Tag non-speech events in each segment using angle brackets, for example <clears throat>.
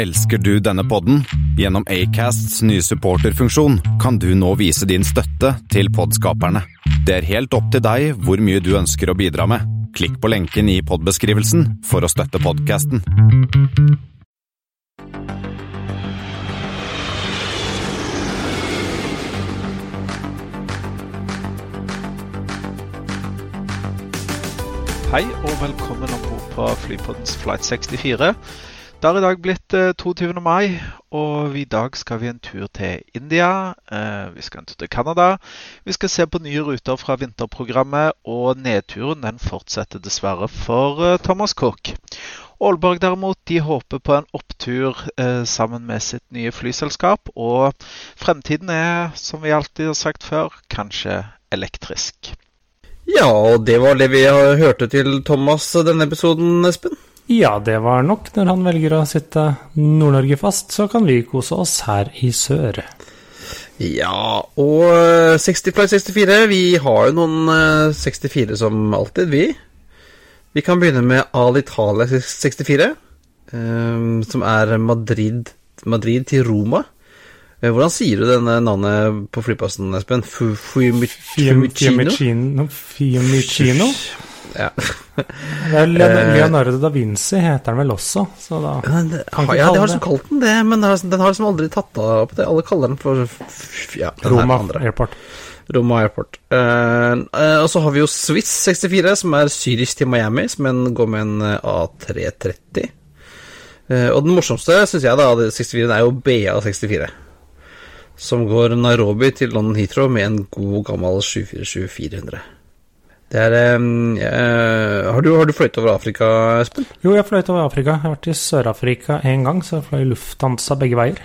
Elsker du denne podden? Gjennom Acasts nye supporterfunksjon kan du nå vise din støtte til podskaperne. Det er helt opp til deg hvor mye du ønsker å bidra med. Klikk på lenken i podbeskrivelsen for å støtte podkasten. Hei og velkommen om bord på Flypoddens Flight 64. Det har i dag blitt eh, 22. mai, og i dag skal vi en tur til India. Eh, vi skal en tur til Canada. Vi skal se på nye ruter fra vinterprogrammet, og nedturen den fortsetter dessverre for eh, Thomas Cook. Aalborg derimot, de håper på en opptur eh, sammen med sitt nye flyselskap, og fremtiden er, som vi alltid har sagt før, kanskje elektrisk. Ja, og det var det vi hørte til Thomas denne episoden, Espen. Ja, det var nok. Når han velger å sitte Nord-Norge fast, så kan vi kose oss her i sør. Ja, og 60 Flight 64, vi har jo noen eh, 64 som alltid, vi. Vi kan begynne med Alitalia 64, eh, som er Madrid, Madrid til Roma. Eh, Hvordan sier du denne navnet på flyplassen, Espen? Fiumicino? Fiumicino? Ja. Er Leonardo da Vinci heter den vel også, så da det, Kan ikke ja, de har liksom kalt den det, men den har, liksom aldri tatt av på det. Alle kaller den for ja, den Roma. Airport. Roma Airport. Uh, uh, og så har vi jo Swiss 64, som er syrisk til Miami, som en, går med en eh, A330. Uh, og den morsomste, syns jeg, da, av 64, er jo BA64. Som går Nairobi til London Heathrow med en god gammel 747-400. Det er eh, har, du, har du fløyet over Afrika, Espen? Jo, jeg fløy over Afrika. Jeg har vært i Sør-Afrika én gang, så jeg fløy Lufthansa begge veier.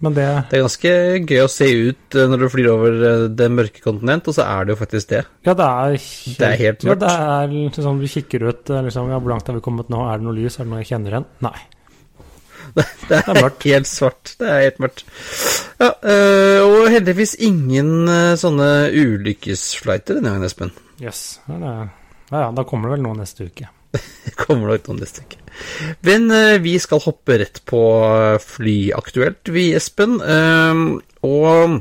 Men det Det er ganske gøy å se ut eh, når du flyr over eh, det mørke kontinent, og så er det jo faktisk det. Ja, det er helt, Det er helt Ja, mørkt. det er liksom, Vi kikker ut liksom, ja, Hvor langt har vi kommet nå? Er det noe lys? Er det noe jeg kjenner igjen? Nei. <laughs> Det er, er mørkt. helt svart. Det er helt mørkt. Ja, øh, og heldigvis ingen øh, sånne ulykkesflighter denne gangen, Espen. Yes. Ja, ja, da kommer det vel noe neste uke. <laughs> Kommer nok noe neste uke. Men uh, vi skal hoppe rett på øh, flyaktuelt, vi, Espen. Uh, og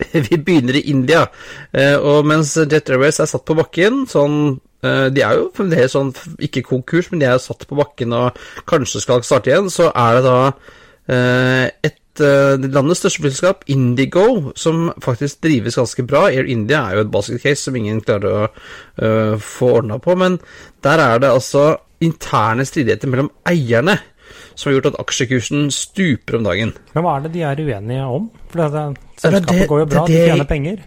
<laughs> vi begynner i India. Eh, og mens Jet Airways er satt på bakken, sånn eh, De er jo fremdeles sånn ikke konkurs, men de er satt på bakken og kanskje skal starte igjen, så er det da eh, et eh, landets største flyselskap, Indigo, som faktisk drives ganske bra. Air India er jo et basket case som ingen klarer å uh, få ordna på, men der er det altså interne stridigheter mellom eierne som har gjort at aksjekursen stuper om dagen. Men hva er det de er uenige om? For det, det, selskapet det- går jo bra, de tjener penger.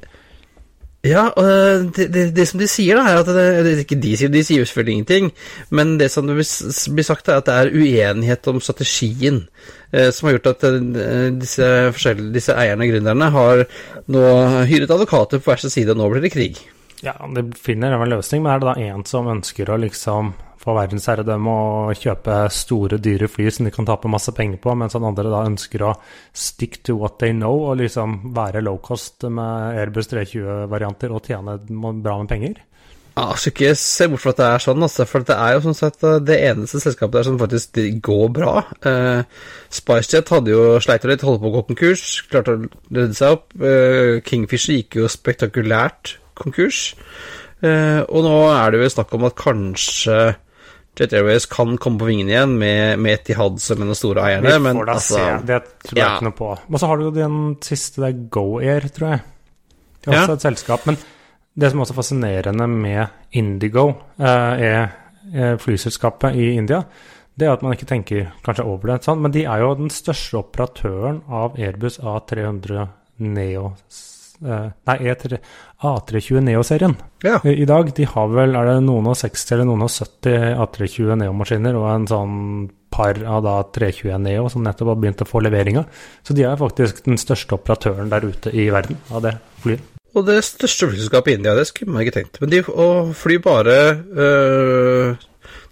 Ja, og eh, det, det, det som de sier, da, er at det, ikke de sier, de sier jo selvfølgelig ingenting, men det som blir sagt, er at det er uenighet om strategien eh, som har gjort at eh, disse, disse eierne, gründerne, har nå hyret advokater på hver sin side, og nå blir det krig. Ja, de finner en løsning, men er det da en som ønsker å liksom få verdensherredømme og kjøpe store, dyre fly som de kan tape masse penger på, mens han andre da ønsker å stick to what they know og liksom være low cost med Airbus 320-varianter og tjene bra med penger? Ja, skal ikke se bort fra at det er sånn, altså, for det er jo sånn sett eh, det eneste selskapet der som faktisk går bra. Eh, SpiceJet hadde jo sleit litt, holdt på å gå konkurs, klarte å redde seg opp. Eh, Kingfisher gikk jo spektakulært konkurs. Eh, og nå er det jo snakk om at kanskje Jet Airways kan komme på vingene igjen med, med Etihad som en av de store eierne, Vi får da altså se, det tror jeg ja. ikke noe på. Og så har du jo den siste, det er GoAir, tror jeg. Det er Ja. også et selskap. Men det som er også fascinerende med Indigo, eh, er, er flyselskapet i India, det er at man ikke tenker kanskje over det, sånn, men de er jo den største operatøren av Airbus A300 Neo eh, Nei, A320 Neo-serien Ja. i dag. De har vel, er det noen og 60 eller noen og 70 A320 Neo-maskiner og en sånn par av da 321 Neo som nettopp har begynt å få leveringa. Så de er faktisk den største operatøren der ute i verden av det flyet. Og det største flyselskapet i India, det skulle man ikke tenkt. Men de fly bare øh,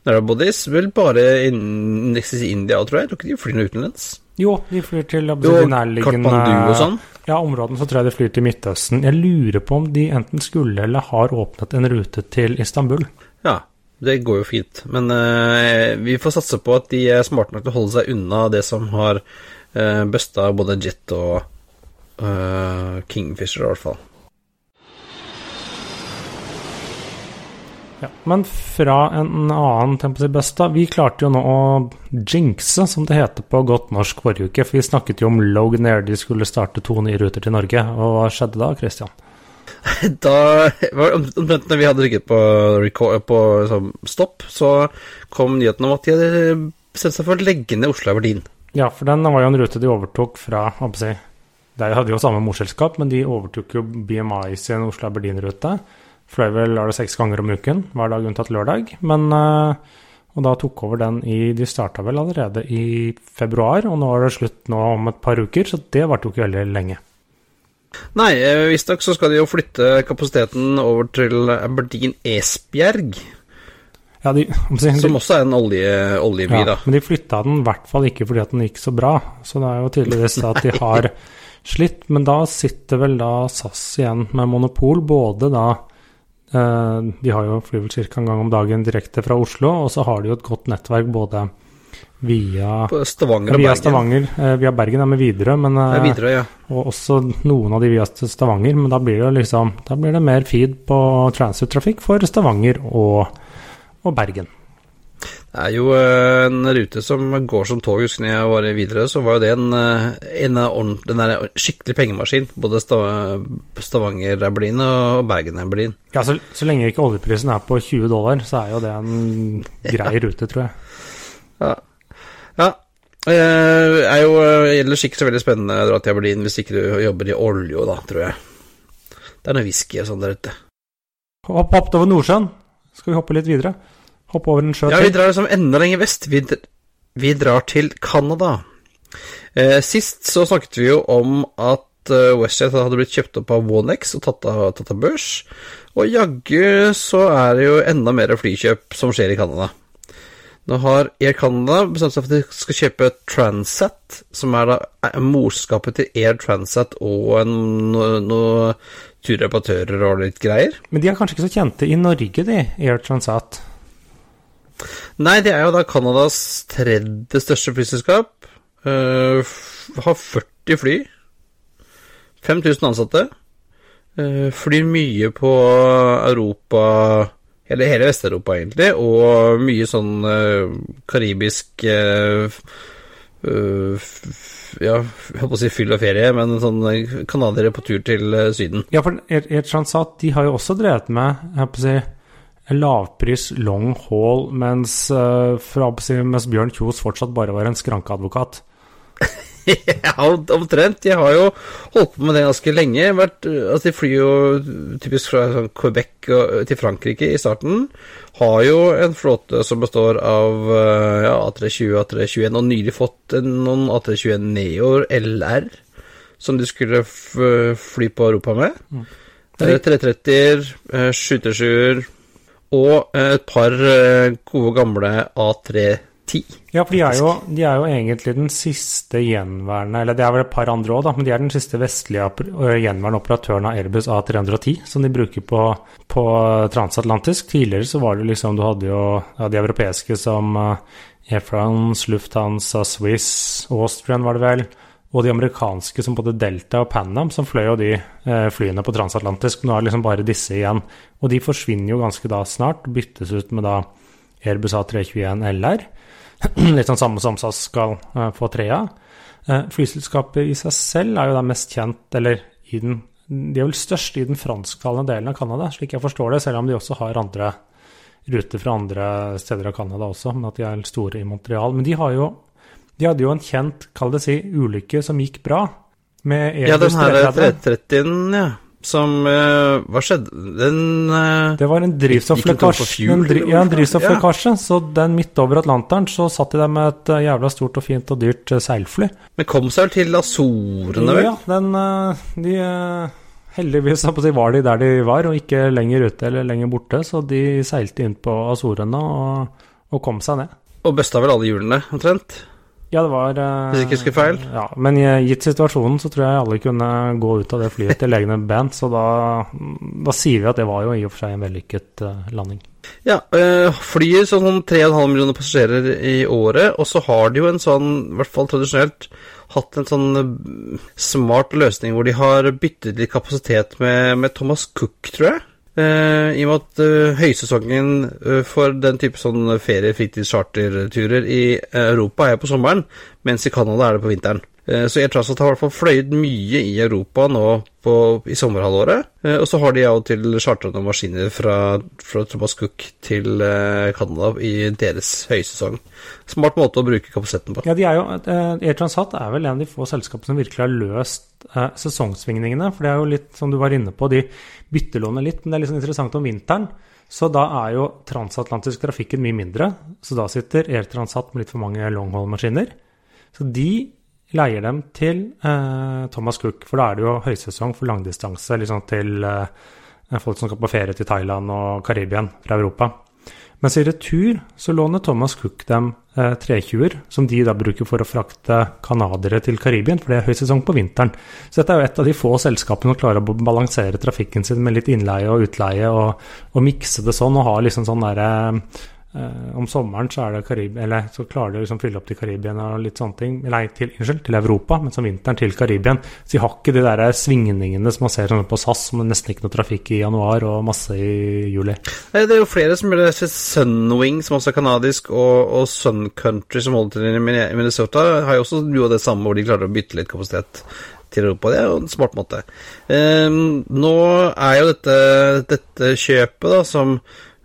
Narrowbodies vil bare indekses i India, tror jeg. Jeg tror ikke de flyr noe utenlands. Jo, de flyr til Jo, de nærliggende Kathmandu og sånn. Ja, områdene så tror jeg de flyr til Midtøsten. Jeg lurer på om de enten skulle eller har åpnet en rute til Istanbul. Ja. Det går jo fint. Men uh, vi får satse på at de er smarte nok til å holde seg unna det som har uh, busta både Jet og uh, Kingfisher, i hvert fall. Ja, men fra en annen Tempus Besta Vi klarte jo nå å jinxe, som det heter på godt norsk forrige uke. For vi snakket jo om Logan Air, de skulle starte to nye ruter til Norge. Og hva skjedde da, Christian? <laughs> Da var det Omtrent når vi hadde rykket på, på liksom, stopp, så kom nyheten om at de hadde bestemt seg for å legge ned Oslo Aberdeen. Ja, for den var jo en rute de overtok fra hva skal si, De hadde jo samme morselskap, men de overtok jo BMI sin Oslo Aberdeen-rute. Fløy vel er det seks ganger om uken, hver dag unntatt lørdag. Men, eh, og da tok over den i De starta vel allerede i februar, og nå er det slutt nå om et par uker, så det varte jo ikke veldig lenge. Nei, eh, visstnok så skal de jo flytte kapasiteten over til Aberdeen Esbjerg. Ja, de, <laughs> de, som også er en olje, oljeby, ja, da. Men de flytta den i hvert fall ikke fordi at den gikk så bra. Så det er jo tydeligvis at de har <laughs> slitt. Men da sitter vel da SAS igjen med monopol, både da de har jo flyr vel ca. en gang om dagen direkte fra Oslo, og så har de jo et godt nettverk både via Stavanger via. Stavanger, eh, via Bergen er med Widerøe, men er Widerøe, ja. Og også noen av de via Stavanger, men da blir det liksom Da blir det mer feed på transit-trafikk for Stavanger og, og Bergen. Det er jo eh, en rute som går som tog. Husker jeg var videre, så var jo det en, eh, en, en, en, skikkelig pengemaskin. Både Stavanger-Aberdeen og Bergen-Aberdeen. Ja, så, så, lenge ikke oljeprisen er på 20 dollar, så er jo det en grei rute, tror jeg. Ja. ja. Det er jo ellers ikke så veldig spennende å dra til Aberdeen hvis ikke du jobber i olje, da, tror jeg. Det er noe whisky og sånn der ute. Hopp, hopp over Nordsjøen. Skal vi hoppe litt videre? Hoppe over en sjø Ja, vi drar liksom enda lenger vest. Vi, vi drar til Canada. Eh, sist så snakket vi jo om at uh, WestJet hadde blitt kjøpt opp av Wonex og tatt av, tatt av børs. Og jaggu så er det jo enda mer flykjøp som skjer i Canada. Nå har Air Canada bestemt seg for at de skal kjøpe Transat, som er da morskapet til Air Transat og noen no, turreparatører og litt greier. Men de er kanskje ikke så kjente i Norge, de, Air Transat? Nei, det er jo da Canadas tredje største flyselskap. Uh, har 40 fly. 5000 ansatte. Uh, flyr mye på Europa Eller hele Vest-Europa, egentlig. Og mye sånn uh, karibisk ja, jeg holdt på å si fyll og ferie, men sånn canadiere på tur til Syden. Ja, for Air Transat de har jo også drevet med jeg holdt på å si, lavpris long haul, mens, uh, fra, mens Bjørn Kjos fortsatt bare var en skrankeadvokat. <laughs> ja, omtrent. Jeg har jo holdt på med det ganske lenge. Vært, altså, de flyr jo typisk fra sånn, Quebec til Frankrike i starten. Har jo en flåte som består av ja, A320, A321, og nylig fått noen A321 Neoer LR som de skulle fly på Europa med. Mm. 330-er, 737-er og et par eh, gode gamle A310. Ja, for de er, jo, de er, jo, egentlig den siste gjenværende Eller det er vel et par andre òg, men de er den siste vestlige gjenværende operatøren av Airbus A310, som de bruker på, på, transatlantisk. Tidligere så var det liksom Du hadde jo ja, de europeiske som Air France, Lufthansa, Swiss, Austrian var det vel og de amerikanske som både Delta og Panam, som fløy jo de eh, flyene på transatlantisk. Nå er det liksom bare disse igjen. Og de forsvinner jo ganske da snart, byttes ut med da Airbus A321 LR. <clears throat> Litt sånn samme som SAS skal eh, få tre av. Eh, flyselskapet i seg selv er jo da mest kjent, eller i den De er vel størst i den fransktalende delen av Canada, slik jeg forstår det, selv om de også har andre ruter fra andre steder av Canada også, men at de er store i Montreal. Men de har jo de hadde jo en kjent, kall det si, ulykke som gikk bra. Med ja, den her 330-en, ja. Som uh, Hva skjedde? Den uh, Det var en drivstofflekkasje. ja, en drivstofflekkasje. Ja. Så den midt over Atlanteren så satt de der med et uh, jævla stort og fint og dyrt seilfly. Men kom seg vel til Azorene, vel? Ja, den De Heldigvis var de der de var, og ikke lenger ute eller lenger borte. Så de seilte inn på Azorene og, og kom seg ned. Og bøsta vel alle hjulene, omtrent? Ja, det var eh, Hvis jeg ikke husker feil. Ja, men gitt situasjonen så tror jeg alle kunne gå ut av det flyet til egne band, så da, da sier vi at det var jo i og for seg en vellykket eh, landing. Ja, øh, flyet sånn sånn 3,5 millioner passasjerer i året, og så har de jo en sånn, i hvert fall tradisjonelt, hatt en sånn smart løsning hvor de har byttet litt kapasitet med, med Thomas Cook, tror jeg. Eh, I og med at uh, høysesongen uh, for den type sånn ferie-, fritids-, charterturer i Europa er på sommeren, mens i Canada er det på vinteren. Eh, Så Air Transat har i hvert fall fløyet mye i Europa nå på, i sommerhalvåret. Eh, Og så har de av og til chartra noen maskiner fra, fra Thomas Cook til eh, Canada i deres høysesong. Smart måte å bruke kapasiteten på. Ja, de er jo, Air Transat er vel en av de få selskapene som virkelig har løst sesongsvingningene. For det er jo litt, som du var inne på, de byttelåner litt, men det er litt sånn interessant om vinteren. Så da er jo transatlantisk trafikken mye mindre. Så da sitter Air Transat med litt for mange longhold-maskiner. Så de leier dem til eh, Thomas Cook, for da er det jo høysesong for langdistanse liksom til eh, folk som skal på ferie til Thailand og Karibia fra Europa. Mens i retur så låner Thomas Cook dem eh, 320-er, som de da bruker for å frakte canadiere til Karibia, for det er høysesong på vinteren. Så dette er jo et av de få selskapene som klarer å balansere trafikken sin med litt innleie og utleie, og, og mikse det sånn, og ha liksom sånn derre eh, Om sommeren så Karib eller så klarer de å liksom fylle opp til Karibien og litt sånne ting. Nei, til, unnskyld, til Europa, men som vinteren til Karibien. Så de har ikke de der svingningene som man ser sånn på SAS, som nesten ikke noe trafikk i januar og masse i juli. Det er jo flere som gjør det. Sunwing, som også er kanadisk, og, og Sun Country, som holder til i Minnesota, har jo også gjort det samme, hvor de klarer å bytte litt kapasitet til Europa. Det er jo en smart måte. Um, nå er jo dette, dette kjøpet, da, som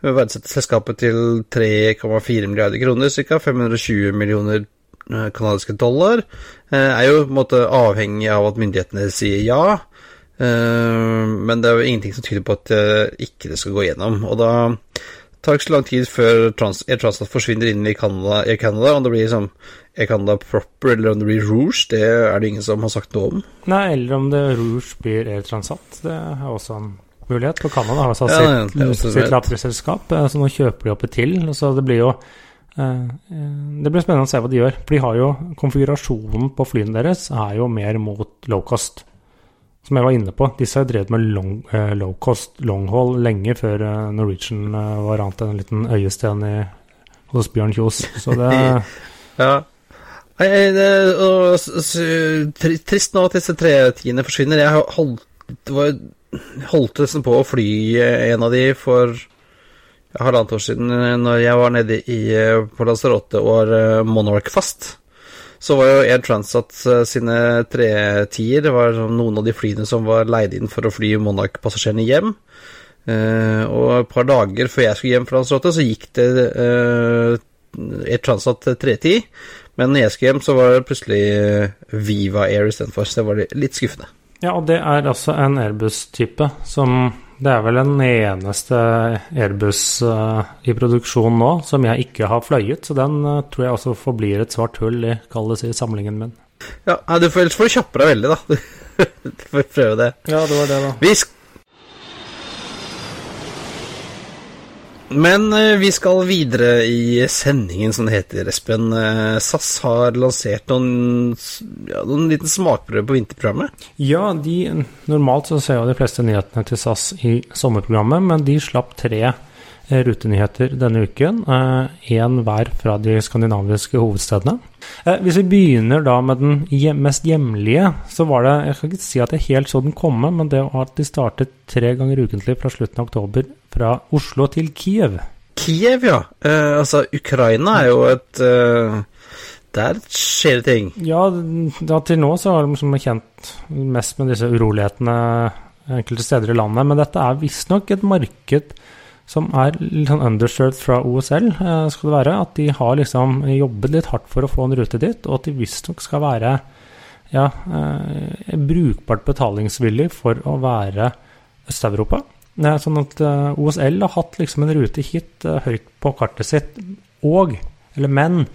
verdsetter selskapet til 3,4 milliarder kroner, ca. 520 millioner eh, kanadiske dollar, eh, er jo på en måte avhengig av at myndighetene sier ja. Eh, Men det er jo ingenting som tyder på at det ikke skal gå gjennom. Og da tar ikke så lang tid før trans Air Transat forsvinner inn i Canada, Air Canada. Om det blir liksom Air Canada proper, eller om det blir Rouge, det er det ingen som har sagt noe om. Nei, eller om det Rouge blir Air Transat. Det er også en mulighet. For Canada har altså Ja, sitt, også sitt mulighet. eh, så nå kjøper de opp et til. Så det blir jo eh, Det blir spennende å se hva de gjør. For de har jo konfigurasjonen på flyene deres er jo mer mot low cost. Som jeg var inne på, disse har drevet med long, eh, low cost long haul lenge før Norwegian var annet enn en liten øyesten i, hos Bjørn Kjos. Så det <laughs> Ja. Trist nå at disse tre tiende forsvinner. Jeg har holdt, det var, holdt nesten på å fly eh, en av de for halvannet år siden, eh, når jeg var nede i, eh, på Lanzarote og var Monarch fast. Så var jo Air Transat sine sine tretier Det var sånn noen av de flyene som var leid inn for å fly Monarch-passasjerene hjem. Og et par dager før jeg skulle hjem fra Lanzarote, så gikk det Air Transat 310. Men når jeg skulle hjem, så var det plutselig Viva Air istedenfor, så det var litt skuffende. Ja, og det er altså en Airbus-type som Det er vel den eneste Airbus eh, i produksjon nå som jeg ikke har fløyet, så den eh, tror jeg også forblir et svart hull i, si, samlingen min. Ja, du får, ellers får du kjappe deg veldig, da. <laughs> du får prøve det. Ja, det var det, da. Vi sk Men eh, vi skal videre i sendingen, som det heter, Espen. Eh, SAS har lansert noen, ja, noen liten smakprøve på vinterprogrammet. Ja, de, normalt så ser jo de fleste nyhetene til SAS i sommerprogrammet, men de slapp tre rutenyheter denne uken. Én hver fra de skandinaviske hovedstedene. Eh, hvis vi begynner da med den hjem, mest hjemlige, så var det Jeg kan ikke si at jeg helt så den komme, men det var at de startet tre ganger ukentlig fra slutten av oktober fra Oslo til Kiev. Kiev, ja. Eh, altså, Ukraina er jo et eh, Der skjer det ting. Ja, da, til nå så har de som er kjent mest med disse urolighetene enkelte steder i landet, men dette er visstnok et marked som er litt sånn underserved fra OSL, eh, skal det være. At de har liksom jobbet litt hardt for å få en rute dit, og at de visstnok skal være ja, eh, brukbart betalingsvillig for å være Øst-Europa. Sånn at eh, OSL har hatt liksom en rute hit høyt på kartet sitt, og, eller men,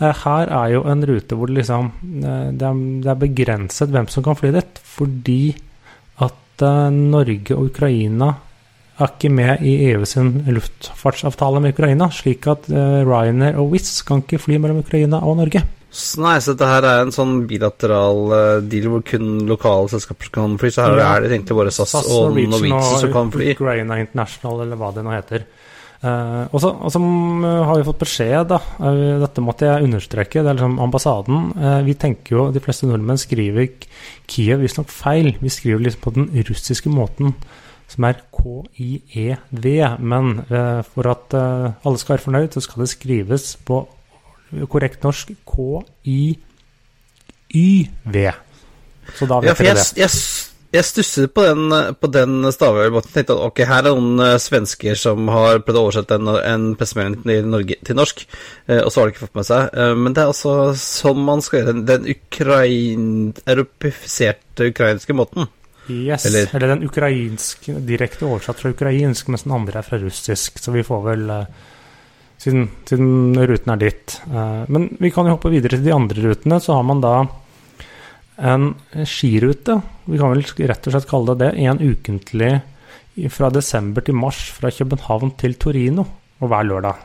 her er jo en rute hvor det liksom det er, det er begrenset hvem som kan fly dit, fordi at Norge og Ukraina er ikke med i EU sin luftfartsavtale med Ukraina, slik at eh, Ryanair og Wizz kan ikke fly mellom Ukraina og Norge. Så Nei, så dette her er en sånn bilateral eh, deal hvor kun lokale selskaper kan fly. Så her Ja. er det egentlig bare SAS, og Norwegian som kan fly. Ukraina International, eller hva det nå heter. Uh, og så har vi fått beskjed, da. dette måtte jeg understreke. Det er liksom ambassaden. Uh, vi tenker jo, De fleste nordmenn skriver Kiev visstnok feil. Vi skriver liksom på den russiske måten, som er K-I-E-V. Men eh, for at eh, alle skal være fornøyd, så skal det skrives på korrekt norsk K-I-Y-V. Så da vet Ja, dere jeg, det. jeg, jeg stusset på den, på den stavemåten. Tenkte at ok, her er noen eh, svensker som har prøvd å oversette en, en pressemelding til, norsk, og så har de ikke fått med seg. Men det er altså sånn man skal gjøre den, den ukrain, europifiserte ukrainske måten. Yes, Eller- eller, den ukrainsk, direkte oversatt fra ukrainsk, mens den andre er fra russisk. Så vi får vel eh, siden, siden ruten er ditt. Eh, men vi kan jo hoppe videre til de andre rutene. Så har man da en skirute. Vi kan vel rett og slett kalle det det. En ukentlig fra desember til mars fra København til Torino. Og hver lørdag.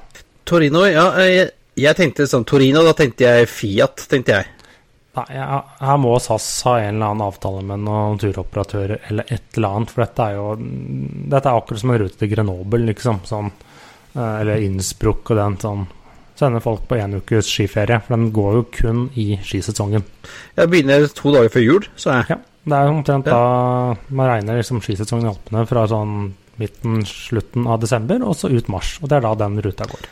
Torino, ja. eh, Jeg, jeg tenkte sånn Torino, da tenkte jeg Fiat, tenkte jeg. Nei, ja, her må SAS ha en eller annen avtale med noen turoperatører eller et eller annet. For dette er jo Dette er akkurat som en rute til Grenoble, liksom. Sånn, eh, eller Innsbruck og den sånn. Sender folk på en ukes skiferie. For den går jo kun i skisesongen. Jeg begynner to dager før jul, sa jeg. Ja, Det er omtrent da man regner liksom skisesongen i Alpene fra sånn midten, slutten av desember, og så ut mars. Og det er da den ruta går.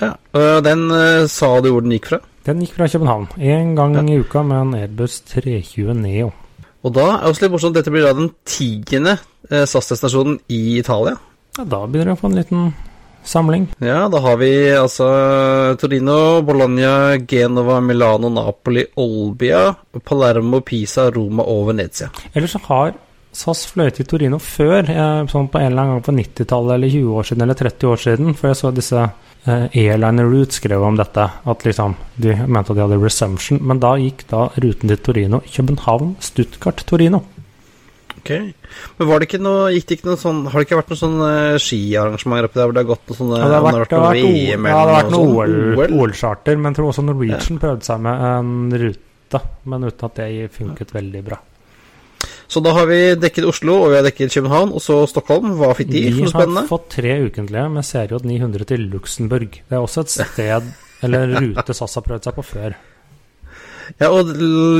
Ja. Og den eh, sa du hvor den gikk fra? Den gikk fra København én gang i uka med en Airbus 320 Neo. Og da er også litt morsomt, dette blir da den tiende eh, SAS-destinasjonen i Italia. Ja, da begynner vi å få en liten samling. Ja, da har vi altså Torino, Bologna, Genova, Milano, Napoli, Olbia, Palermo, Pisa, Roma og Venezia. Eller så har SAS fløyet til Torino før, eh, sånn på en eller annen gang på 90-tallet eller 20 år siden eller 30 år siden, før jeg så disse Airliner Route skrev om dette, at liksom de mente at de hadde resumption, men da gikk da ruten til Torino København, Stuttgart, Torino. Ok, Men var det ikke noe, gikk det ikke noe sånn Har det ikke vært noen sånne skiarrangementer oppi der hvor det har gått noe sånne Ja, det har vært, det har vært, VM ja, det har vært eller noe sånt? OL-charter, men jeg tror også Norwegian prøvde seg med en rute, men uten at det funket veldig bra. Så da har vi dekket Oslo, og vi har dekket København, og så Stockholm. Hva fikk de Vi for noe har fått tre ukentlige med CRJ 900 til Luxembourg. Det er også et sted, eller en rute <laughs> SAS har prøvd seg på før. Ja, og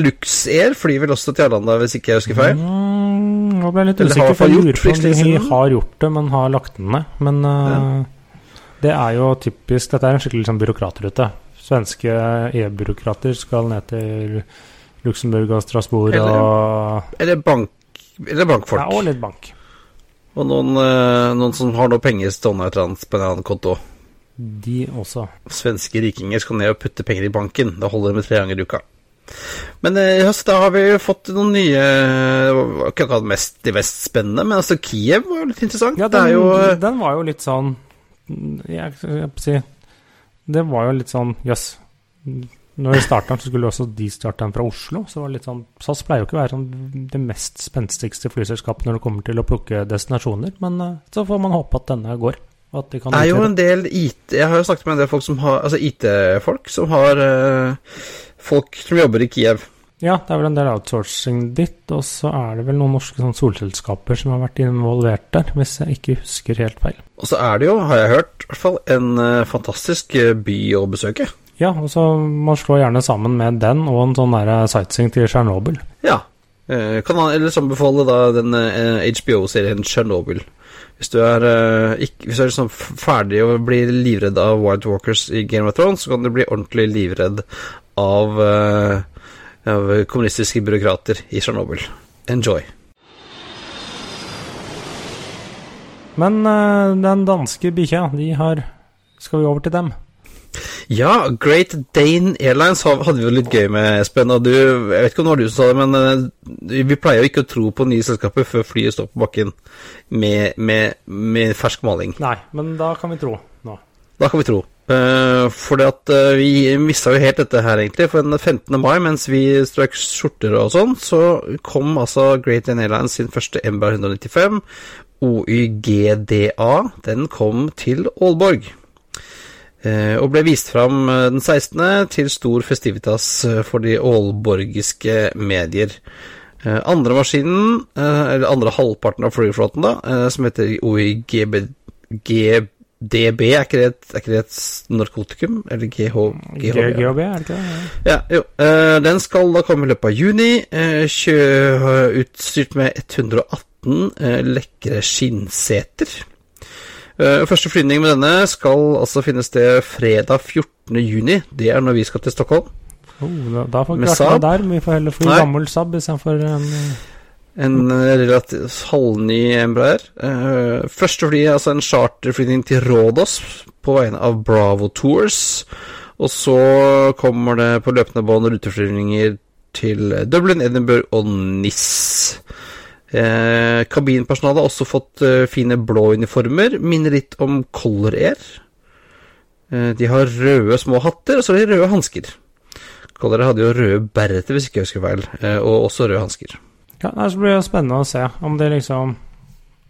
Luxair flyr vel også til Arlanda, hvis ikke jeg husker feil? Mm, nå ble jeg litt usikker, for jeg lurer på om de har gjort det, men har lagt den ned. Men uh, det er jo typisk Dette er en skikkelig sånn byråkratrute. Svenske e-byråkrater skal ned til Luxembourg og Strasbourg Eller- og Eller bank Eller bankfolk. Ja, og litt bank. Og noen, eh, noen som har noe penger stående et eller annet på en annen konto. De også. Svenske rikinger skal ned og putte penger i banken. Da holder det med tre ganger i uka. Men eh, i høst da har vi fått noen nye Ikke akkurat mest, de mest spennende, men altså Kiev var jo litt interessant. Ja, det den, jo eh, den var jo litt sånn Jeg på å si Det var jo litt sånn Jøss. Når vi starta så skulle også de starte den fra Oslo. Så det var litt sånn SAS pleier jo ikke å være sånn det mest spenstigste flyselskapet når det kommer til å plukke destinasjoner, men eh, så får man håpe at denne går. At de kan Det er jo en del IT Jeg har jo snakket med en del folk som har Altså IT-folk som har uh, Folk som jobber i Kiev. Ja, det er vel en del outsourcing ditt, og så er det vel noen norske sånn solselskaper som har vært involvert der, hvis jeg ikke husker helt feil. Og så er det jo, har jeg hørt, i hvert fall en uh, fantastisk by å besøke. Ja, og så man slår gjerne sammen med den og en sånn der sightseeing til Tsjernobyl. Ja. Eh, kan han ellers anbefale da den eh, HBO-serien Chernobyl. Hvis du er, eh, ikke, hvis du er liksom ferdig å bli livredd av White Walkers i Game of Thrones, så kan du bli ordentlig livredd av, eh, av kommunistiske byråkrater i Tsjernobyl. Enjoy. Men eh, den danske bikkja, de har Skal vi over til dem? Ja, Great Dane Airlines hadde vi jo litt gøy med, Espen. Og du, jeg vet ikke om det var du som sa det, men eh, vi pleier jo ikke å tro på nye selskaper før flyet står på bakken med, med, med fersk maling. Nei, men da kan vi tro nå. Da kan vi tro. Uh, for at eh, vi mista jo helt dette her, egentlig. For den 15. mai, mens vi strøk skjorter og sånn, så kom altså Great Dane Airlines sin første MBR 195, OYGDA. Den kom til Aalborg. Eh, og ble vist fram eh, den 16. til stor festivitas eh, for de ålborgiske medier. Andre maskinen, eller andre halvparten av flyflåten, da, som heter OIGB GDB, er ikke det et, ikke det et narkotikum? Eller GH, GHB? GHB, er det ikke det? Ja, jo. den skal da komme i løpet av juni. utstyrt med 118 eh, lekre skinnseter. Eh, første flyvning med denne skal altså finne sted fredag 14. juni. Det er når vi skal til Stockholm. Oh, da, får vi ikke det der, men vi får heller fly Nei. gammel Saab istedenfor en eh, En eh, relativt halvny Embraer. Første fly er altså en charterflyvning til Rådås på vegne av Bravo Tours. Og så kommer det på løpende bånd ruteflyvninger til Dublin, Edinburgh og NIS. Eh, kabinpersonalet har også fått eh, fine blå uniformer. Minner litt om Color Air. Eh, de har røde små hatter, og så har de røde hansker. Color Air hadde jo røde bereter, hvis ikke jeg husker feil, eh, og også røde hansker. Ja, det blir jo spennende å se om det liksom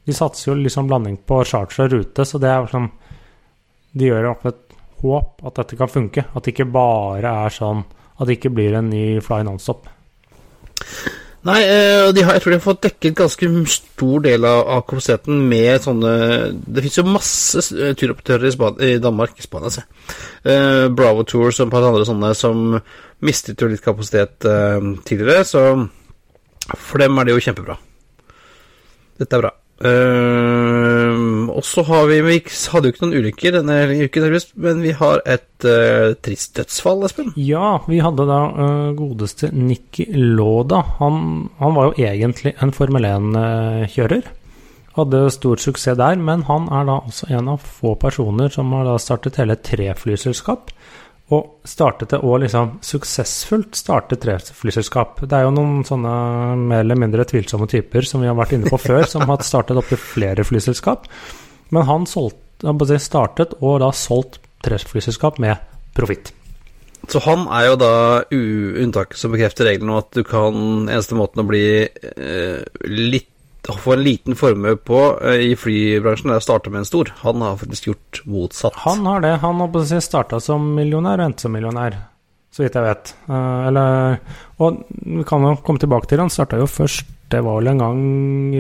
De satser jo liksom blanding på charter og rute, så det er liksom De gjør opp et håp at dette kan funke. At det ikke bare er sånn At det ikke blir en ny Fly Nonstop. Nei, eh, de har, jeg tror de har fått dekket ganske stor del av, kapasiteten med sånne Det fins jo masse eh, turoperatører i, Span i Danmark Spania, se. Uh, Bravo Tours og et par andre sånne som mistet jo litt kapasitet uh, tidligere, så for dem er det jo kjempebra. Dette er bra. Eh, og så har vi Vi hadde jo ikke noen ulykker denne uken, men vi har et uh, trist dødsfall, Espen. Ja, vi hadde da uh, godeste Nikki Lauda. Han, han var jo egentlig en Formel 1-kjører. Hadde stor suksess der, men han er da også en av få personer som har da startet hele tre flyselskap. Og startet det òg liksom suksessfullt startet tre flyselskap. Det er jo noen sånne mer eller mindre tvilsomme typer som vi har vært inne på før, som har startet opp i flere flyselskap. Men han solgt, han startet og da solgt tre flyselskap med profitt. Så han er jo da unntaket som bekrefter regelen om at du kan Eneste måten å bli eh, litt Få en liten formue på eh, i flybransjen er å starte med en stor. Han har faktisk gjort motsatt. Han har det. Han har starta som millionær og endte som millionær, så vidt jeg vet. Eh, eller, og vi kan jo komme tilbake til Han starta jo først, det var vel en gang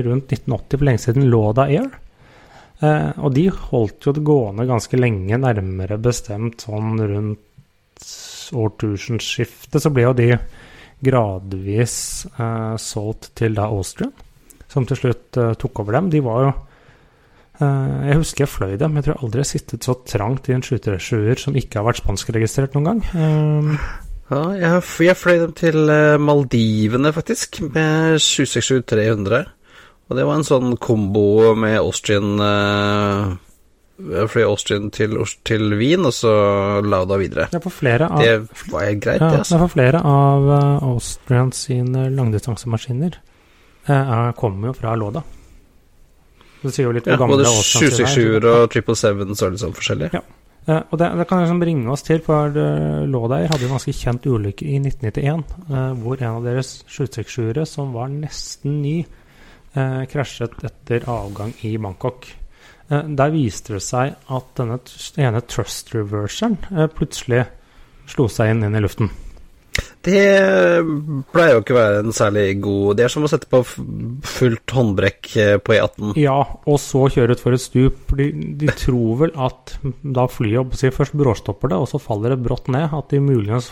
rundt 1980, for lenge siden, Lauda Air. Eh, og de holdt jo det gående ganske lenge, nærmere bestemt sånn rundt årtusenskiftet. Så ble jo de gradvis solgt til da Austrian, som til slutt eh, tok over dem. De var jo Eh, Jeg husker jeg fløy dem. Jeg tror jeg aldri har sittet så trangt i en 737 som ikke har vært spanskregistrert noen gang. Eh, Ja, jeg, jeg fløy dem til eh, Maldivene, faktisk, med 767-300. Og det var en sånn kombo med Austrian Jeg fløy Austrian til, til Wien, og så Lauda videre. Er flere av, Det var greit, ja, det, det altså. er for flere av Austrian sine langdistansemaskiner er- kommer jo fra Låda. Det sier jo litt Ja, hvor gamle både Austrian sine er. 767 og 777 så er det sånn forskjellig. Eh, og det, det kan liksom bringe oss til, for uh, Lådeir hadde en ganske kjent ulykke i 1991, eh, hvor en av deres 767-ere, som var nesten ny, krasjet etter avgang i Bangkok. Der viste det seg at denne ene thrust reverseren plutselig slo seg inn, inn i luften. Det pleier jo ikke å være en særlig god Det er som å sette på fullt håndbrekk eh, på E18. Ja, og så kjøre utfor et stup. De, de tror vel at da flyet først bråstopper det, og så faller det brått ned. At de muligens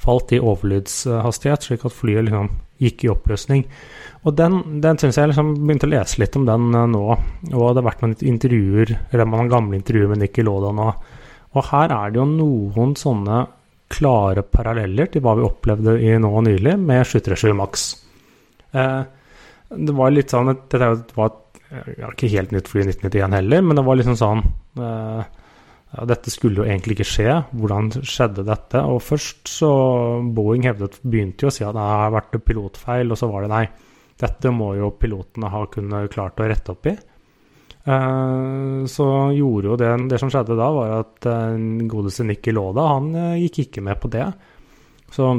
falt i overlydshastighet, slik at flyet liksom gikk i oppløsning. Og den, den syns jeg liksom begynte å lese litt om den eh, nå. Og det har vært noen intervjuer, eller man har gamle intervjuer med Nikki Lauda nå. Og her er det jo noen sånne klare paralleller til hva vi opplevde i nå nylig med 737 Max. Eh, det var litt sånn at Dette var et ja, ikke helt nytt fly i 1991 heller, men det var liksom sånn eh, ja, Dette skulle jo egentlig ikke skje. Hvordan skjedde dette? Og først så Boeing hevdet, begynte jo å si at det har vært pilotfeil, og så var det nei. Dette må jo pilotene ha kunnet klart å rette opp i. Eh, så gjorde jo det Det som skjedde da, var at eh, godeste Nikki Lauda, han eh, gikk ikke med på det. Så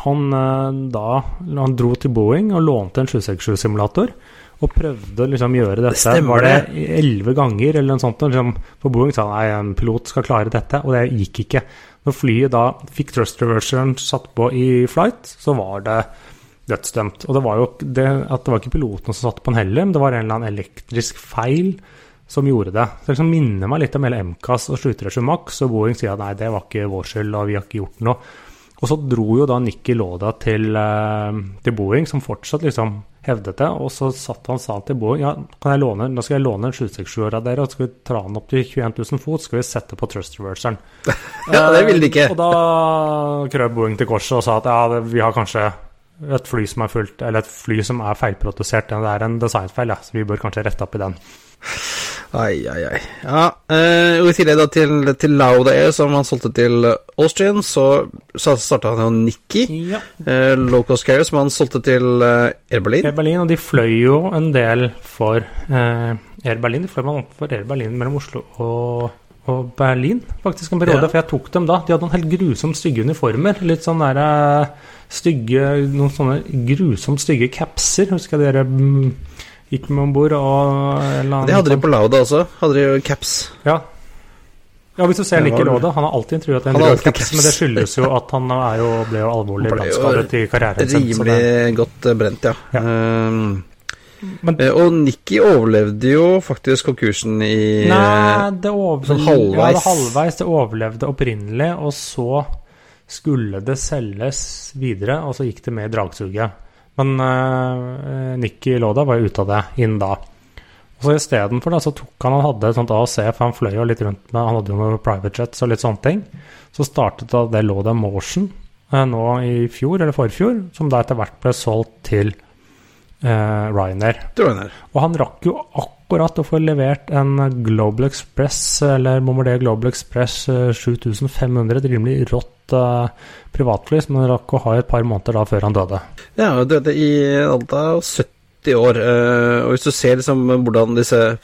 han da han dro til Boeing og lånte en 767-simulator. Og prøvde å liksom gjøre dette stemmer var det elleve ganger eller noe sånt. Liksom, på Boeing sa han nei, en pilot skal klare dette, og det gikk ikke. Når flyet da fikk thrust reverseren satt på i flight, så var det dødsdømt. Og det var jo det, at det var ikke piloten som satt på den heller, men det var en eller annen elektrisk feil som gjorde det. Så det liksom minner meg litt om hele MCAS og Sluttreaksjon Max, og Boeing sier at nei, det var ikke vår skyld, og vi har ikke gjort noe. Og så dro jo da Nikki Loda til, eh, til Boeing, som fortsatt liksom hevdet det. Og så satt han sa til Boeing ja, kan jeg låne, nå skal jeg låne en 767 av dere, og så skal vi tra den opp til 21 000 fot, skal vi sette på thrust reverseren. <laughs> Ja, det ville de ikke. Og da krøp Boeing til korset og sa at ja, vi har kanskje et fly som er fullt, eller et fly som er feilprodusert. Det er en designfeil, ja, så vi bør kanskje rette opp i den. Ai, ai, ai. Ja, eh, og I tillegg da til, til Lauda Air, som han solgte til Austrian, så, så starta han jo Nikki, Ja. eh, low cost carrier, som han solgte til eh, Air Berlin. Air Berlin, og de fløy jo en del for eh, Air Berlin. De fløy man for Air Berlin mellom Oslo og, og Berlin, faktisk en periode. Ja. For jeg tok dem da. De hadde noen helt grusomt stygge uniformer. Litt sånn der eh, stygge Noen sånne grusomt stygge capser. Husker jeg dere mm, gikk med om bord og Det hadde de sånn- på Lauda også. Hadde de caps. Ja. ja, hvis du ser Nikki var- han har alltid intervjuet en rød caps, men det skyldes jo at han jo, ble jo alvorlig brannskadet i karrieren. Rimelig godt eh, brent, ja. Ja. Um, Men eh, og Nikki overlevde jo faktisk konkursen i Nei, det overlevde sånn halvveis. Ja, det halvveis. Det overlevde opprinnelig, og så skulle det selges videre, og så gikk det med i dragsuget. Men uh, Nikki Loda var jo ute av det inn da. Og så Istedenfor så tok han han hadde et sånt AOC, for han fløy jo litt rundt med Han hadde jo noen private jets og litt sånne ting. Så startet da det Loda Motion eh, nå i fjor, eller forfjor, som da etter hvert ble solgt til eh, Ryanair. Og han rakk jo akkurat å få levert en Global Express, eller Mommerdé Global Express eh, 7500, et rimelig rått eh, privatfly, som han rakk å ha i et par måneder da før han døde. Ja, han døde i alder av 70 år. eh, og hvis du ser liksom hvordan disse,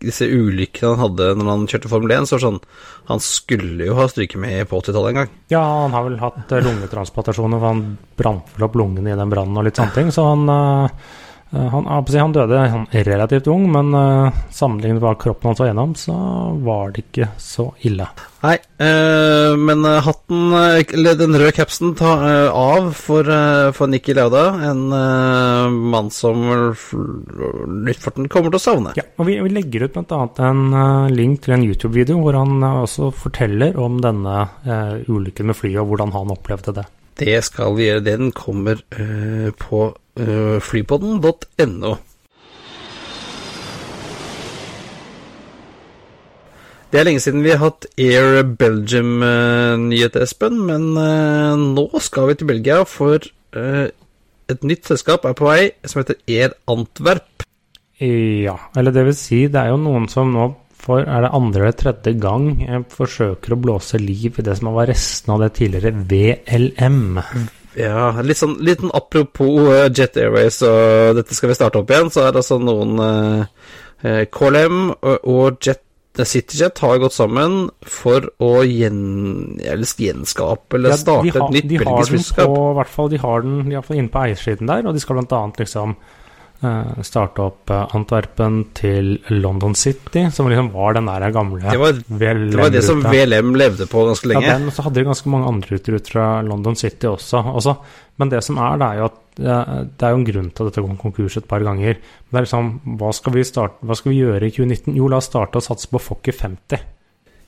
disse, ulykkene han hadde når han kjørte Formel 1, så var det sånn Han skulle jo ha stryket med på 80-tallet en gang. Ja, han har vel hatt eh, lungetransplantasjoner, for han brant vel opp lungene i den brannen og litt sånne ting, så han eh, han, å si, han døde relativt ung, men uh, sammenlignet med hva kroppen hans var gjennom, så var det ikke så ille. Nei, eh, men eh, hatten, eh, eller den røde capsen, ta eh, av for, eh, for Nikki Lauda. En eh, mann som luftfarten kommer til å savne. Ja, og vi, vi legger ut bl.a. en eh, link til en YouTube-video hvor han eh, også forteller om denne eh, ulykken med flyet, og hvordan han opplevde det. Det skal vi gjøre. Den kommer eh, på uh, flypodden.no. Det er lenge siden vi har hatt Air Belgium-nyhet, Espen, men eh, nå skal vi til Belgia, for eh, et nytt selskap er på vei som heter Air Antwerp. Ja, eller det vil si, det er jo noen som nå for er det andre eller tredje gang jeg forsøker å blåse liv i det som var resten av det tidligere VLM. Ja, litt sånn liten apropos eh, Jet Airways, og dette skal vi starte opp igjen, så er det altså noen eh, eh, KLM og, og Jet CityJet har gått sammen for å gjen, eller gjenskape eller Ja, starte har- et nytt de har belgisk flyselskap. på, hvert fall, De har den de har inne på eiersiden der, og de skal blant annet liksom eh, starte opp eh, Antwerpen til London City, som liksom var den der gamle Det var, det var det som VLM-ruta. Levde på ganske lenge. Ja, den, så hadde de ganske mange andre ruter ut fra London City også. også. Men det som er, det er jo at eh, det er jo en grunn til at dette går konkurs et par ganger. Men det er liksom, hva skal vi, starte, hva skal vi gjøre i 2019? Jo, la oss starte å satse på Fokker 50.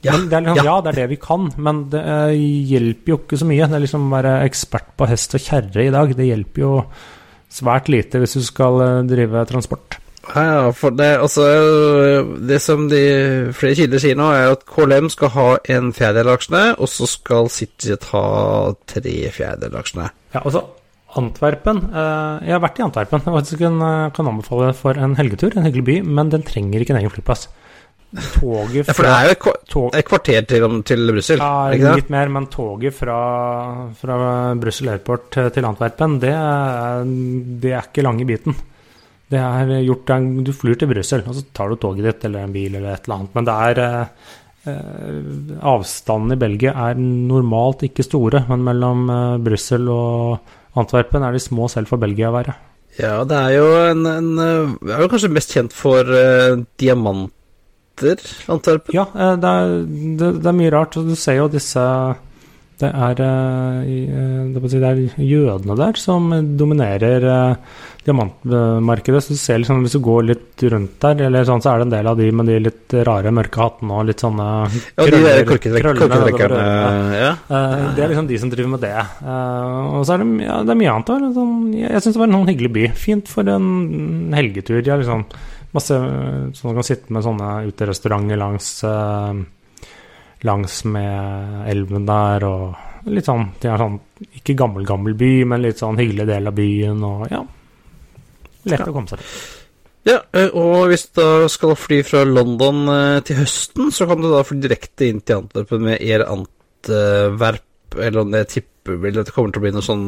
Ja, det er liksom, ja. ja. det er det vi kan, men det eh, hjelper jo ikke så mye. Det er liksom å være ekspert på hest og kjerre i dag. Det hjelper jo svært lite hvis du skal eh, drive transport. Ja, for det, altså, det som de flere kilder sier nå, er at KLM skal ha en fjerdedel av aksjene, og så skal City ha tre fjerdedeler av aksjene. Ja, altså Antwerpen eh, Jeg har vært i Antwerpen. <laughs> Jeg faktisk kan, kan anbefale for en helgetur. En hyggelig by, men den trenger ikke en egen flyplass. Toget Ja, for det er jo et, kva- et kvarter til, til Brussel, ja, litt mer, men toget fra, fra Brussel Airport til Antwerpen, det, det er ikke lange biten. Det er gjort Du flyr til Brussel, og så tar du toget ditt eller en bil eller et eller annet. Men det er eh, eh, avstanden i Belgia er normalt ikke store, men mellom eh, Brussel og Antwerpen er de små selv for Belgia å være. Ja, det er jo en, en eh, er jo kanskje mest kjent for uh, diamanter, Antwerpen? Ja, eh, det er, det, det er mye rart. Du ser jo disse Det er, eh, eh, det er jødene der som dominerer diamantmarkedet. Så du ser liksom, Hvis du går litt rundt der, eller sånn, så er det en del av de med de litt rare, mørke hattene og litt sånne Ja, de der krøllene ja. Det er liksom de som driver med det. Og så er det, ja, det er mye annet. jeg jeg syns det var en sånn hyggelig by. Fint for en helgetur. Ja, liksom masse Så man kan sitte med sånne uterestauranter langs eh, Langs med elven der, og litt sånn De er sånn ikke gammel, gammel by, men litt sånn hyggelig del av byen, og ja. Lett å komme seg til. Ja, eh, og hvis du skal fly fra London eh, til høsten, så kan du da fly direkte inn til Antwerpen med Air Antwerp, eller om det tipper vel at det kommer til å bli noe sånn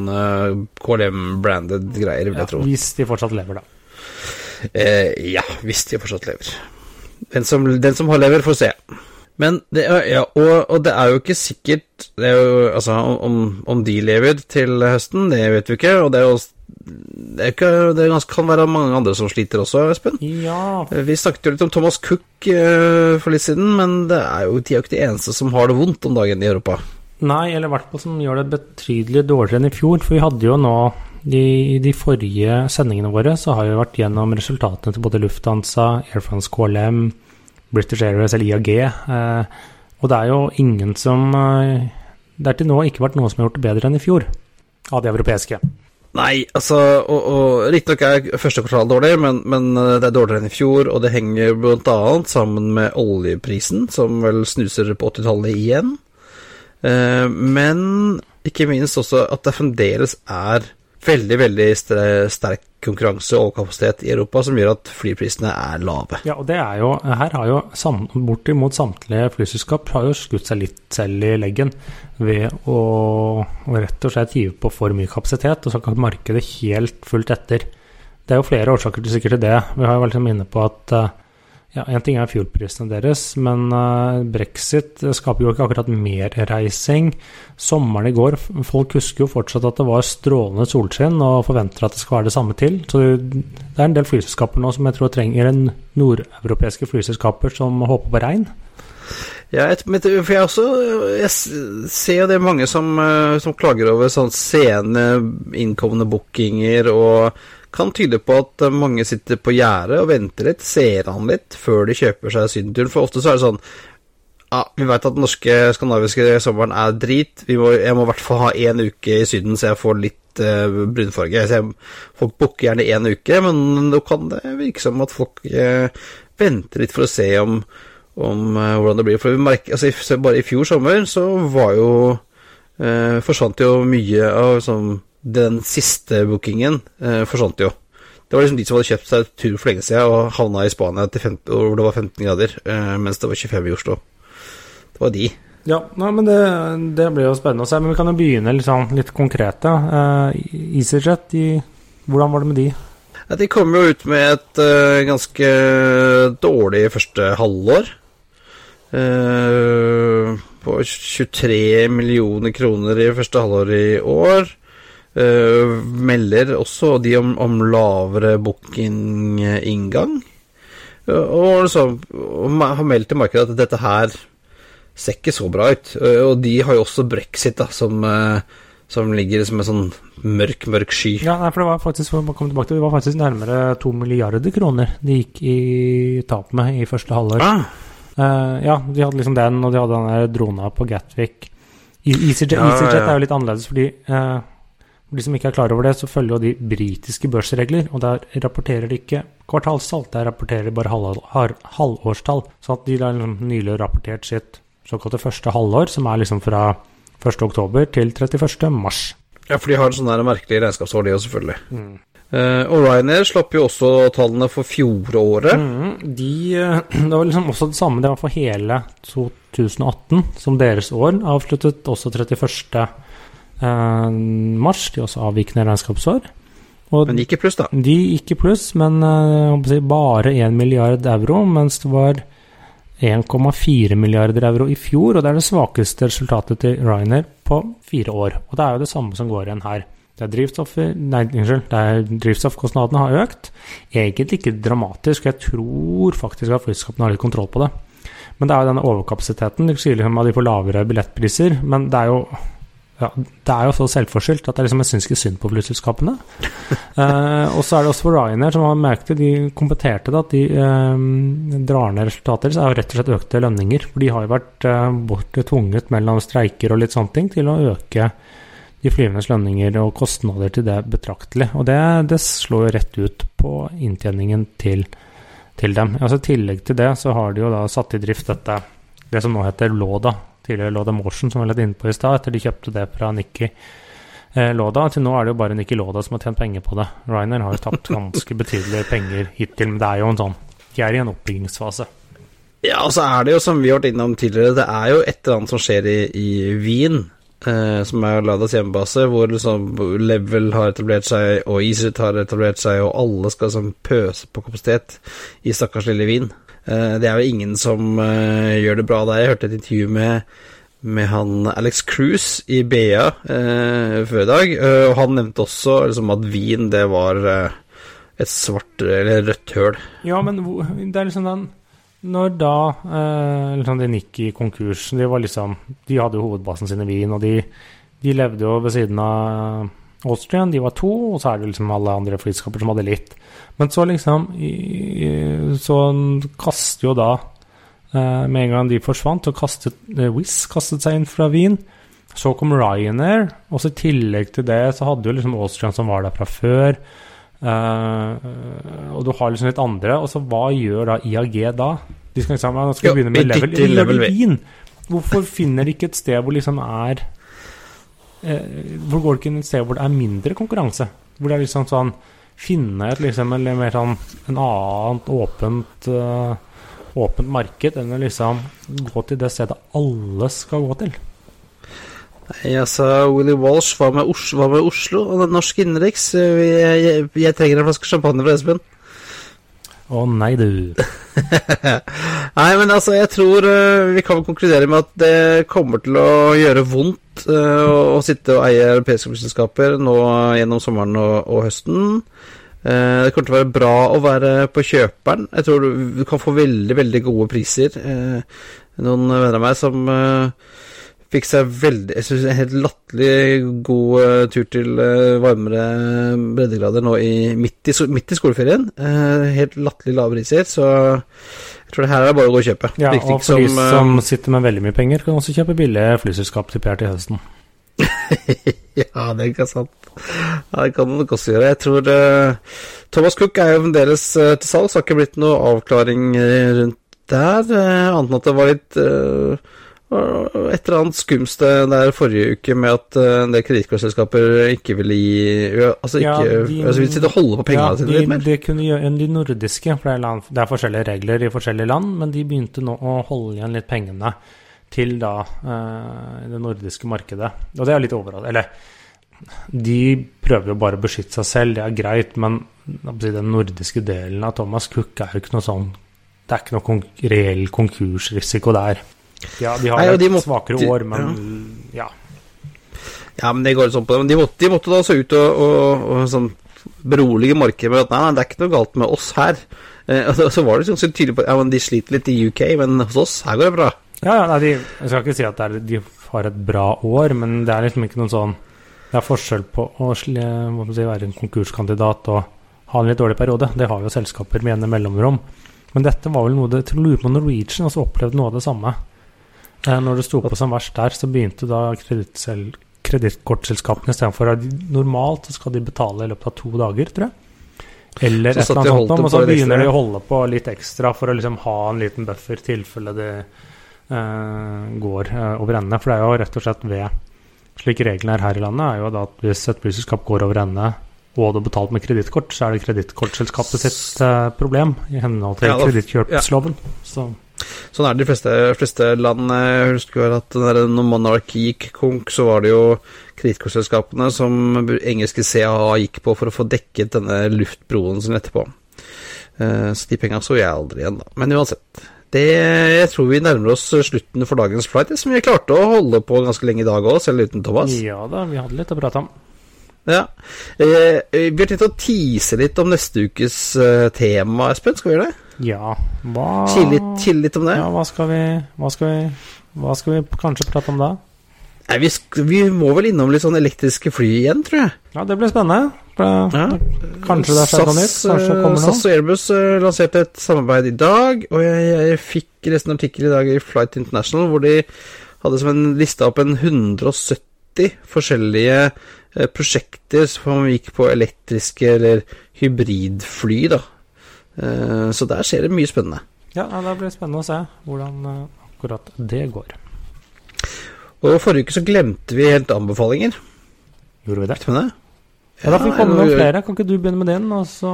KLM-branded greier, vil Ja, jeg tro. hvis de fortsatt lever, da. Eh, ja, hvis de fortsatt lever. Den som, den som har lever, får se. Men det er, ja, og, og det er jo ikke sikkert det er jo, altså, om, om de lever til høsten, det vet vi ikke. Og det jo det, ikke, det kan være mange andre som sliter også, Espen. Ja, Vi snakket jo litt om Thomas Cook eh, for litt siden, men det er jo, de er jo ikke de eneste som har det vondt om dagen i Europa. Nei, eller i hvert fall som gjør det betydelig dårligere enn i fjor. For vi hadde jo nå i de, forrige sendingene våre så har vi vært gjennom resultatene til både Lufthansa, Air France KLM, British Airways eller IAG. Eh, og det er jo ingen som eh, Det er til nå ikke vært noe som har gjort det bedre enn i fjor, av de europeiske. Nei, altså og, og Riktignok er første kvartal dårlig, men, men eh, det er dårligere enn i fjor, og det henger bl.a. sammen med oljeprisen, som vel snuser på 80-tallet igjen. Eh, men ikke minst også at det fremdeles er veldig, veldig sterk konkurranse og kapasitet i Europa som gjør at flyprisene er lave. Ja, og det er jo Her har jo sam, bortimot samtlige flyselskap har jo skutt seg litt selv i leggen ved å, rett og slett hive på for mye kapasitet, og så kan markedet helt fullt etter. Det er jo flere årsaker til sikkert det. Vi har jo vært inne på at eh, ja, En ting er fuelprisene deres, men eh, brexit skaper jo ikke akkurat mer reising. Sommeren i går, folk husker jo fortsatt at det var strålende solskinn, og forventer at det skal være det samme til. Så det er en del flyselskaper nå som jeg tror trenger en nordeuropeiske flyselskaper som håper på regn. Ja, for jeg også Jeg ser jo det mange som, eh, som klager over sånn sene innkomne bookinger, og kan tyde på at eh, mange sitter på gjerdet og venter litt, ser an litt, før de kjøper seg sydenturen. For ofte så er det sånn Ja, vi veit at den norske skandinaviske sommeren er drit. Må, jeg må i hvert fall ha én uke i Syden, så jeg får litt uh, brunfarge. Så jeg, folk booker gjerne én uke, men nå kan det virke som at folk uh, venter litt for å se om om uh, hvordan det blir. For merker, altså, bare i fjor sommer så var jo Forsvant jo mye av sånn Den siste bookingen eh, forsvant jo. Det var liksom de som hadde kjøpt seg tur for lenge siden og havna i Spania til 15, hvor det var 15 grader, eh, mens det var 25 i Oslo. Det var de. Ja, nei, men det, det blir jo spennende å se. Men vi kan jo begynne sånn, litt konkret. Eh, EasyJet, de, hvordan var det med de? Ja, de kom jo ut med et uh, ganske dårlig første halvår. Uh, på 23 millioner kroner i første halvår i år. Eh, melder også de om, om lavere booking-inngang. Eh, og liksom har meldt til markedet at dette her ser ikke så bra ut. Eh, og de har jo også brexit, da, som, eh, som ligger som en sånn mørk, mørk sky. Ja, nei, for det var faktisk, for å komme tilbake til, det var faktisk nærmere to milliarder kroner de gikk i tap med i første halvår. Ah. Eh, ja, de hadde liksom den, og de hadde den der drona på Gatwick. E- EasyJet, Ja, EasyJet ja. er jo litt annerledes, fordi eh, for de som ikke er klar over det, så følger jo de britiske børsregler, og der rapporterer de ikke kvartalstall, der rapporterer de bare halv, halvårstall. Så at de har liksom nylig rapportert sitt såkalte første halvår, som er liksom fra 1. oktober til 31. mars. Ja, for de har sånne der merkelige regnskapsår, de òg, selvfølgelig. Eh, og Ryanair slapp jo også tallene for fjoråret. Mm, de, eh, <clears throat> det var liksom også det samme, det var for hele 2018, som deres år avsluttet også 31. eh, mars. De også avvikende regnskapsår. Og Men de gikk i pluss, da. de gikk i pluss, men eh, si bare 1 milliard euro, mens det var 1,4 milliarder euro i fjor, og det er det svakeste resultatet til Ryanair på fire år. Og det er jo det samme som går igjen her. Det er nei, unnskyld, det drivstoffkostnadene har økt. Egentlig ikke dramatisk, jeg tror faktisk at flyselskapene har litt kontroll på det. Men det er jo denne overkapasiteten. De sier liksom at de får lavere billettpriser, men det er jo ja, det er jo så selvforskyldt at jeg, liksom, jeg syns ikke synd på flyselskapene. uh, <laughs> og så er det også for Ryanair, som har merket de kompeterte det, at de uh, drar ned resultater. Så er jo rett og slett økte lønninger. For de har jo vært uh, borte tvunget mellom streiker og litt sånne ting til å øke de flyvendes lønninger og kostnader til det betraktelig. Og det, det slår jo rett ut på inntjeningen til, til dem. Altså I tillegg til det så har de jo da satt i drift dette, det som nå heter Låda, tidligere Loda Motion, som vi var litt inne på i stad, etter de kjøpte det fra Nikki eh, Loda. Til nå er det jo bare Nikki Loda som har tjent penger på det. Ryanair har jo tapt ganske betydelige penger hittil, men det er jo en sånn De er i en oppbyggingsfase. Ja, og så er det jo, som vi har vært innom tidligere, det er jo et eller annet som skjer i, i Wien eh, som er Ladas hjemmebase, hvor liksom Level har etablert seg, og EasyJet har etablert seg, og alle skal liksom pøse på kapasitet i stakkars lille Wien. Eh, det er jo ingen som eh, gjør det bra der. Jeg hørte et intervju med, med han Alex Cruise i BA eh, før i dag, og han nevnte også liksom, at Wien, det var et svart eller rødt høl. Ja, men det er liksom den når da eh, liksom de gikk i konkurs De liksom De hadde jo hovedbasen sin i Wien, og de, de levde jo ved siden av Austrian. De var to, og så er det liksom alle andre flyskaper som hadde litt. Men så liksom Så kastet jo da eh, Med en gang de forsvant, så kastet eh, Wizz kastet seg inn fra Wien. Så kom Ryanair, og så i tillegg til det så hadde jo liksom Austrian som var der fra før. Uh, og du har liksom litt andre. Og så hva gjør da IAG da? De skal liksom, nå skal vi begynne med level, level, level Wien. Hvorfor finner de ikke et sted hvor liksom er Hvor går det ikke et sted hvor det er mindre konkurranse? Hvor det er liksom sånn Finne et liksom eller mer sånn en annet åpent uh, Åpent marked enn å liksom gå til det stedet alle skal gå til. Nei, altså, Willy Walsh, hva med, Os hva med Oslo norsk innenriks? Jeg, jeg, jeg, trenger en flaske champagne fra Espen. Å nei, du. <laughs> nei, men altså, jeg tror uh, vi kan konkludere med at det kommer til å gjøre vondt uh, å sitte og eie europeiske flyselskaper nå gjennom sommeren og, og høsten. Uh, det kommer til å være bra å være på kjøperen. Jeg tror du, du kan få veldig, veldig gode priser. noen venner av meg som Fikk seg veldig Jeg synes en helt latterlig god uh, tur til uh, varmere breddegrader nå i, midt, i, midt i skoleferien. Uh, helt latterlig lave priser, så jeg tror det her er bare å gå og kjøpe. Ja, og for som, de som sitter med veldig mye penger, kan også kjøpe billige flyselskap til PR til høsten. <laughs> ja, det er ikke sant. Ja, det kan man nok også gjøre. Jeg tror Thomas Cook er jo fremdeles til salgs, har ikke blitt noe avklaring rundt der, annet enn at det var litt et eller annet skumst der forrige uke med at uh, en del kredittkortselskaper ikke ville gi Altså ikke ja, de, altså, sitte og holde på pengene ja, sine litt mer. Det kunne gjøre de nordiske, for det er, land, det er, forskjellige regler i forskjellige land, men de begynte nå å holde igjen litt pengene til da uh, det nordiske markedet. Og det er litt overraskende. Eller de prøver jo bare å beskytte seg selv, det er greit, men den nordiske delen av Thomas Cook er jo ikke noe sånn Det er ikke noe konk reell konkursrisiko der. Ja, de har Nei, et måtte, svakere år, men ja. ja. men det går sånn på det. Men de måtte, de måtte da se ut og, og, og sånn berolige markedet med at nei, nei, det er ikke noe galt med oss her. Eh, og så var det sånn tydelig på ja, men de sliter litt i UK, men hos oss her går det bra. Ja, ja nei, de, Jeg skal ikke si at er, de har et bra år, men det er liksom ikke noen sånn Det er forskjell på å si, være en konkurskandidat og ha en litt dårlig periode. Det har jo selskaper med ene mellomrom. Men dette var vel noe det, jeg lurer på Norwegian også opplevde noe av det samme. Eh, når det sto på som verst der, så begynte da kredittkortselskapene istedenfor normalt så skal de betale i løpet av to dager, tror jeg. Eller et eller annet sånt, og så begynner de å holde på litt ekstra for å liksom ha en liten buffer i tilfelle det uh, går uh, over ende. For det er jo rett og slett ved Slik reglene er her i landet, er jo da at hvis et flyselskap går over ende og du har betalt med kredittkort, så er det kredittkortselskapet sitt uh, problem i henhold til ja, kredittkjøpsloven. Ja. Sånn er det de fleste, fleste land. Jeg husker at når Monarch gikk konk, så var det jo kredittkortselskapene som engelske CAA gikk på for å få dekket denne luftbroen sin etterpå. Eh, så de penga så jeg aldri igjen, da. Men uansett. Det, jeg tror vi nærmer oss slutten for dagens flight, som vi klarte å holde på ganske lenge i dag òg, selv uten Thomas. Ja da, vi hadde litt å prate om. Ja. Eh, vi har tenkt å tease litt om neste ukes eh, tema, Espen. Skal vi gjøre det? Ja, hva Chille litt, litt om det? Ja, hva skal vi Hva skal vi, hva skal vi kanskje prate om da? Nei, vi, vi må vel innom litt sånn elektriske fly igjen, tror jeg. Ja, det blir spennende. For, Ja. Kanskje det er noe nytt? Kanskje det kommer noe? SAS og Airbus eh, lanserte et samarbeid i dag, og jeg, jeg fikk resten av artikkelen i dag i Flight International hvor de hadde som en lista opp en 170 forskjellige eh, prosjekter som gikk på elektriske eller hybridfly, da. Eh, så der skjer det mye spennende. Ja, ja, det blir spennende å se hvordan eh, akkurat det går. Og forrige uke så glemte vi helt anbefalinger. Gjorde vi det? Med det? Ja, da får vi Ja, komme noen flere. Kan ikke du begynne med din, og så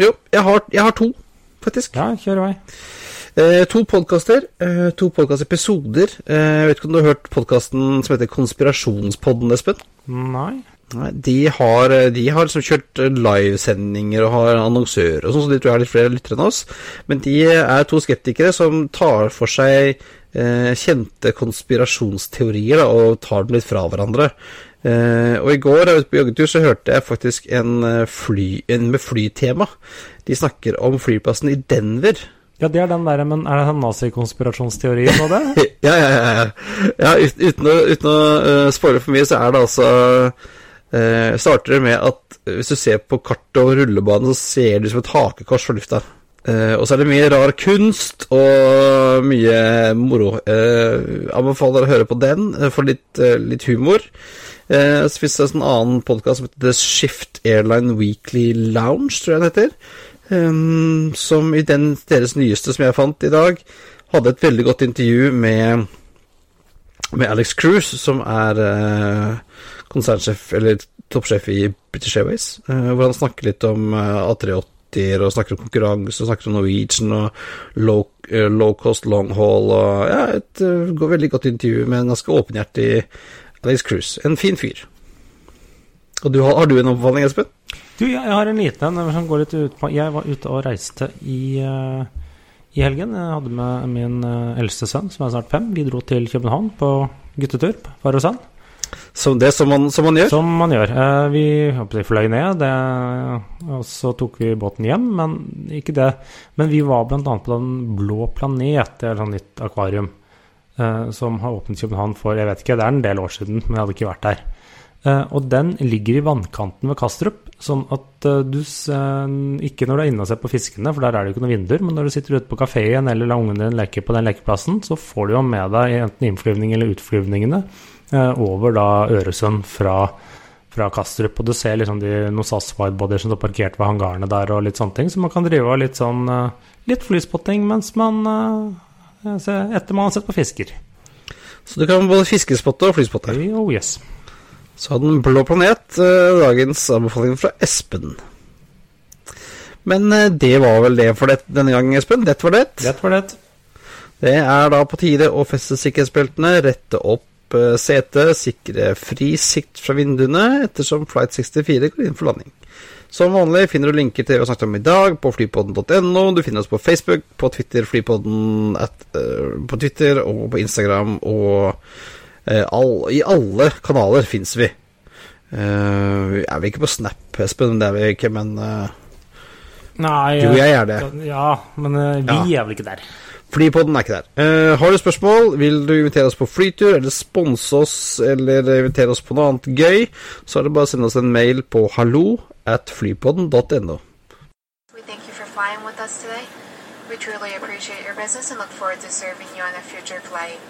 Jo, jeg har, jeg har to, faktisk. Ja, kjør i vei. Eh, to podkaster, eh, to podkastepisoder. Eh, jeg vet ikke om du har hørt podkasten som heter Konspirasjonspodden, Espen? Nei. Nei, de har, de har liksom kjørt livesendinger og har annonsører og sånn, så de tror jeg har litt flere lyttere enn oss. Men de er to skeptikere som tar for seg eh, kjente konspirasjonsteorier da, og tar dem litt fra hverandre. Eh, og i går ute på joggetur så hørte jeg faktisk en, eh, fly, en med flytema. De snakker om flyplassen i Denver. Ja, det er den der, men er det den nazikonspirasjonsteorien på det? <laughs> Ja, ja, ja. ja. ja uten å, uten å uh, spoile for mye, så er det altså uh, Starter med at hvis du ser på kartet over rullebanen, så ser du som et hakekors fra lufta. Eh, og så er det mye rar kunst og mye moro. Eh, anbefaler å høre på den eh, for litt, eh, litt humor. Eh, så finnes det en annen podkast som heter The Shift Airline Weekly Lounge, tror jeg den heter. Eh, som i den deres nyeste som jeg fant i dag, hadde et veldig godt intervju med, med Alex Cruise, som er eh, konsernsjef, eller toppsjef i British Airways, eh, hvor han snakker litt om eh, A380 og snakker om konkurranse og snakker om Norwegian og low, eh, low cost long haul og ja, et går veldig godt intervju med en ganske åpenhjertig Alex Cruise. En fin fyr. Og du, har, du en oppfatning, Espen? Du, jeg, har en liten en som går litt ut på Jeg var ute og reiste i, uh, i helgen. Jeg hadde med min eldste sønn, som er snart fem. Vi dro til København på guttetur på Farrosan. Som det som man, som man gjør? Som man gjør. Eh, vi håper fløy ned, det, og så tok vi båten hjem. Men ikke det. Men vi var bl.a. på Den blå planet, det er et sånt nytt akvarium. eh, som har åpnet København for jeg vet ikke, det er en del år siden, men jeg hadde ikke vært der. Eh, og den ligger i vannkanten ved Kastrup, sånn at eh, du eh, Ikke når du er inne og ser på fiskene, for der er det jo ikke noen vinduer, men når du sitter ute på kafeen eller lar ungen din leke på den lekeplassen, så får du jo med deg enten innflyvning eller utflyvningene eh, over da Øresund fra, fra Kastrup. Og du ser liksom de, noen SAS widebodier som står parkert ved hangarene der, og litt sånne ting. Så man kan drive av litt sånn litt flyspotting mens man ser- etter man har sett på fisker. Så du kan både fiskespotte og flyspotte. Oh yes. Så Den blå planet, eh, dagens anbefaling fra Espen. Men eh, det var vel det for det, denne gang, Espen. Det var det. Det var det. Det er da på tide å feste sikkerhetsbeltene, rette opp eh, setet, sikre fri sikt fra vinduene ettersom Flight 64 går inn for landing. Som vanlig finner du linker til det vi har snakket om i dag på flypodden.no. Du finner oss på Facebook, på Twitter, flypodden at, uh, på Twitter og på Instagram og all, i alle kanaler fins vi. Uh, er vi ikke på Snap, Espen, det er vi ikke, men uh, Nei jo, jeg er det. Ja, men uh, vi er vel ikke der. Flypodden er ikke der. Eh, har du spørsmål, vil du invitere oss på flytur, eller sponse oss, eller invitere oss på noe annet gøy, så er det bare å sende oss en mail på hallo at flypodden.no. We truly appreciate your business and look forward to serving you on a future flight.